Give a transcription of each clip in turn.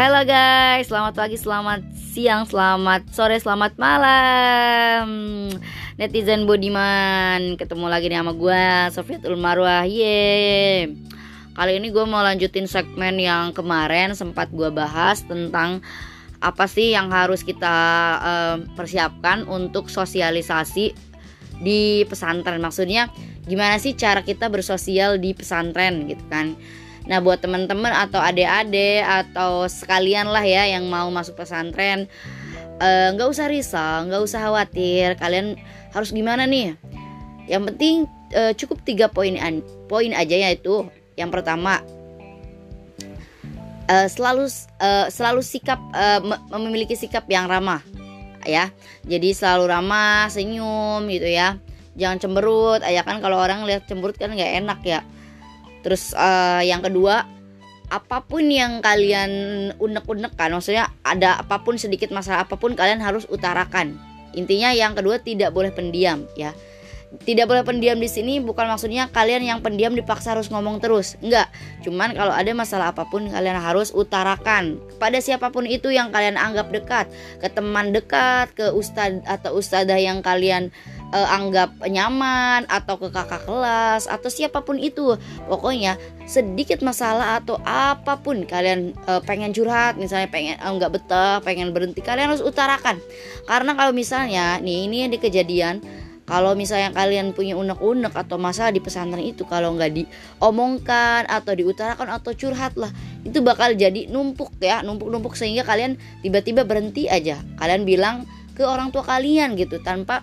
Halo guys, selamat pagi, selamat siang, selamat sore, selamat malam. Netizen Budiman. Ketemu lagi nih sama gue, Sofiatul Marwah. Kali ini gue mau lanjutin segmen yang kemarin sempat gue bahas tentang apa sih yang harus kita uh, persiapkan untuk sosialisasi di pesantren. Maksudnya gimana sih cara kita bersosial di pesantren gitu kan nah buat teman-teman atau adik-adik atau sekalian lah ya yang mau masuk pesantren eh, nggak uh, usah risau nggak usah khawatir. Kalian harus gimana nih? Yang penting uh, cukup tiga poin poin aja yaitu yang pertama uh, selalu uh, selalu sikap uh, memiliki sikap yang ramah ya. Jadi selalu ramah senyum gitu ya. Jangan cemberut ya kan? Kalau orang lihat cemberut kan nggak enak ya terus uh, yang kedua apa pun yang kalian unek-unek kan maksudnya ada apa pun sedikit masalah apa pun kalian harus utarakan intinya yang kedua tidak boleh pendiam ya tidak boleh pendiam di sini bukan maksudnya kalian yang pendiam dipaksa harus ngomong terus. Enggak. Cuman kalau ada masalah apa pun kalian harus utarakan kepada siapa pun itu yang kalian anggap dekat, ke teman dekat, ke ustad atau ustadzah yang kalian uh, anggap nyaman atau ke kakak kelas atau siapa pun itu. Pokoknya sedikit masalah atau apa pun kalian uh, pengen curhat, misalnya pengen uh, nggak betah, pengen berhenti, kalian harus utarakan. Karena kalau misalnya nih ini yang di kejadian kalau misalnya kalian punya unek-unek atau masalah di pesantren itu kalau nggak diomongkan atau diutarakan atau curhat lah itu bakal jadi numpuk ya numpuk-numpuk sehingga kalian tiba-tiba berhenti aja kalian bilang ke orang tua kalian gitu tanpa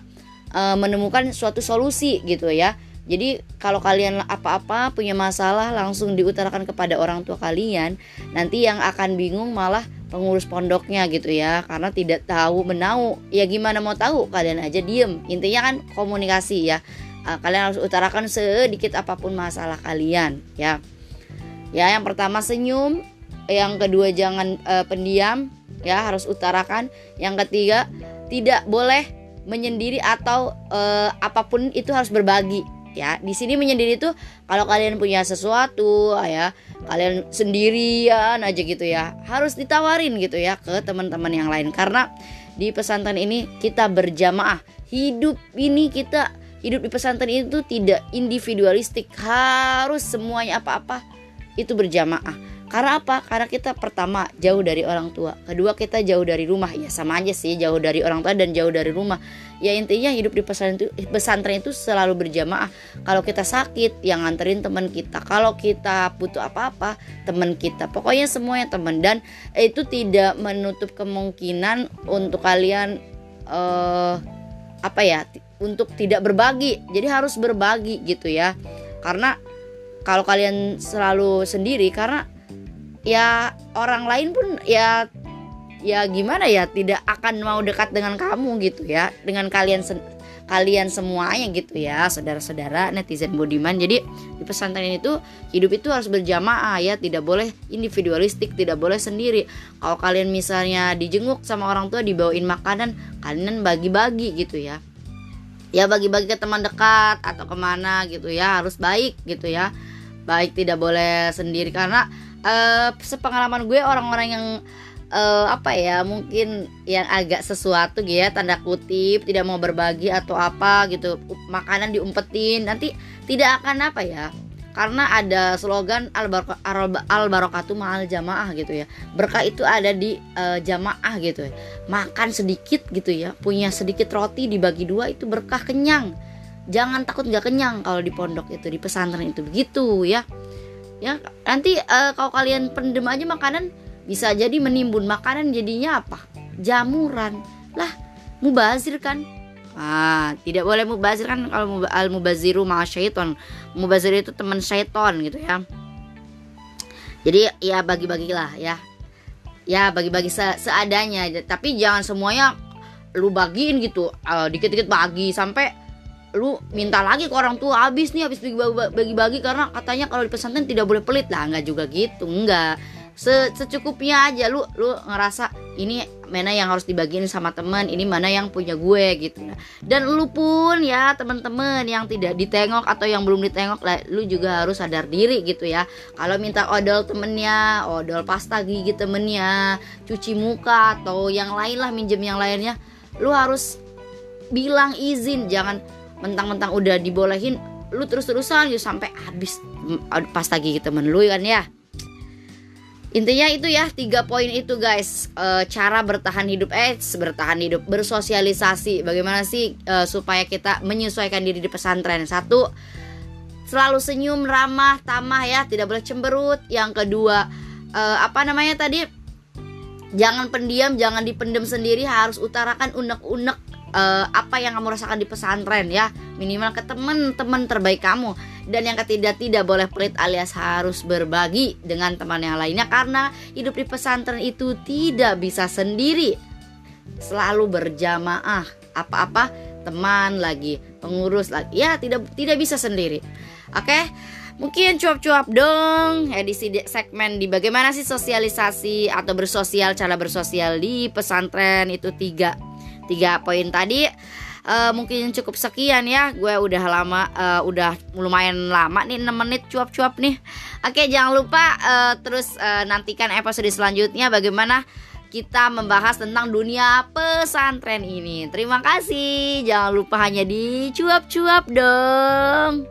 uh, menemukan suatu solusi gitu ya jadi kalau kalian apa-apa punya masalah langsung diutarakan kepada orang tua kalian, nanti yang akan bingung malah pengurus pondoknya gitu ya, karena tidak tahu menau. Ya gimana mau tahu? Kalian aja diem. Intinya kan komunikasi ya. Ah, kalian harus utarakan sedikit apa pun masalah kalian ya. Ya yang pertama senyum, yang kedua jangan uh, pendiam ya harus utarakan. Yang ketiga tidak boleh menyendiri atau uh, apa pun itu harus berbagi ya. Di sini menyendiri tuh kalau kalian punya sesuatu ya kalian sendirian aja gitu ya harus ditawarin gitu ya ke teman-teman yang lain. Karena di pesantren ini kita berjamaah. Hidup ini kita hidup di pesantren itu tidak individualistik. Harus semuanya apa-apa itu berjamaah karena apa? Karena kita pertama jauh dari orang tua, kedua kita jauh dari rumah. Ya sama aja sih, jauh dari orang tua dan jauh dari rumah. Ya intinya hidup di pesantren itu, pesantren itu selalu berjamaah. Kalau kita sakit, yang nganterin teman kita. Kalau kita butuh apa-apa, teman kita. Pokoknya semuanya teman dan itu tidak menutup kemungkinan untuk kalian uh, apa ya? Untuk tidak berbagi. Jadi harus berbagi gitu ya. Karena kalau kalian selalu sendiri karena ya orang lain pun ya ya gimana ya tidak akan mau dekat dengan kamu gitu ya dengan kalian kalian semuanya gitu ya saudara-saudara netizen budiman. Jadi di pesantren itu hidup itu harus berjamaah ya tidak boleh individualistik tidak boleh sendiri. Kalau kalian misalnya dijenguk sama orang tua dibawain makanan kalian bagi-bagi gitu ya. Ya bagi-bagi ke teman dekat atau ke mana gitu ya harus baik gitu ya. Baik tidak boleh sendiri karena uh, sepengalaman gue orang-orang yang uh, apa ya mungkin yang agak sesuatu gitu ya tanda kutip tidak mau berbagi atau apa gitu makanan diumpetin nanti tidak akan apa ya karena ada slogan al, al jamaah gitu ya berkah itu ada di uh, jamaah gitu ya makan sedikit gitu ya punya sedikit roti dibagi dua itu berkah kenyang jangan takut nggak kenyang kalau di pondok itu di pesantren itu begitu ya ya nanti uh, kalau kalian pendem aja makanan bisa jadi menimbun. Makanan jadinya apa? Jamuran. Lah mubazir kan? Ah tidak boleh mubazir kan kalau al mubaziru ma syaiton. Mubazir itu teman syaiton gitu ya. Jadi ya bagi-bagilah ya. Ya bagi-bagi se seadanya. Tapi jangan semuanya lu bagiin gitu. Uh, dikit-dikit bagi sampai lu minta lagi ke orang tua habis nih habis bagi-bagi karena katanya kalau di pesantren tidak boleh pelit. Lah nggak juga gitu nggak. Se secukupnya aja lu lu ngerasa ini mana yang harus dibagiin sama temen ini mana yang punya gue gitu. Dan lu pun ya temen-temen yang tidak ditengok atau yang belum ditengok lah lu juga harus sadar diri gitu ya. Kalau minta odol temennya odol pasta gigi temennya cuci muka atau yang lain lah minjem yang lainnya lu harus bilang izin jangan mentang-mentang udah dibolehin lu terus-terusan gitu sampai habis mm, pasta gigi temen lu kan ya? Intinya itu ya tiga poin itu guys. E, cara bertahan hidup eh bertahan hidup bersosialisasi. Bagaimana sih e, supaya kita menyesuaikan diri di pesantren? Satu selalu senyum ramah tamah ya. Tidak boleh cemberut. Yang kedua e, apa namanya tadi? Jangan pendiam jangan dipendam sendiri. Harus utarakan unek-unek e, apa yang kamu rasakan di pesantren ya minimal ke teman-teman terbaik kamu dan yang ketiga tidak boleh pelit alias harus berbagi dengan teman yang lainnya karena hidup di pesantren itu tidak bisa sendiri. Selalu berjamaah. Apa-apa teman lagi, pengurus lagi. Ya, tidak tidak bisa sendiri. Oke. Mungkin cuap-cuap dong edisi segmen di bagaimana sih sosialisasi atau bersosial cara bersosial di pesantren itu tiga tiga poin tadi uh, mungkin cukup sekian ya. Gue udah lama uh, udah lumayan lama nih 6 menit cuap-cuap nih. Oke jangan lupa uh, terus uh, nantikan episode selanjutnya bagaimana kita membahas tentang dunia pesantren ini. Terima kasih. Jangan lupa hanya di cuap-cuap dong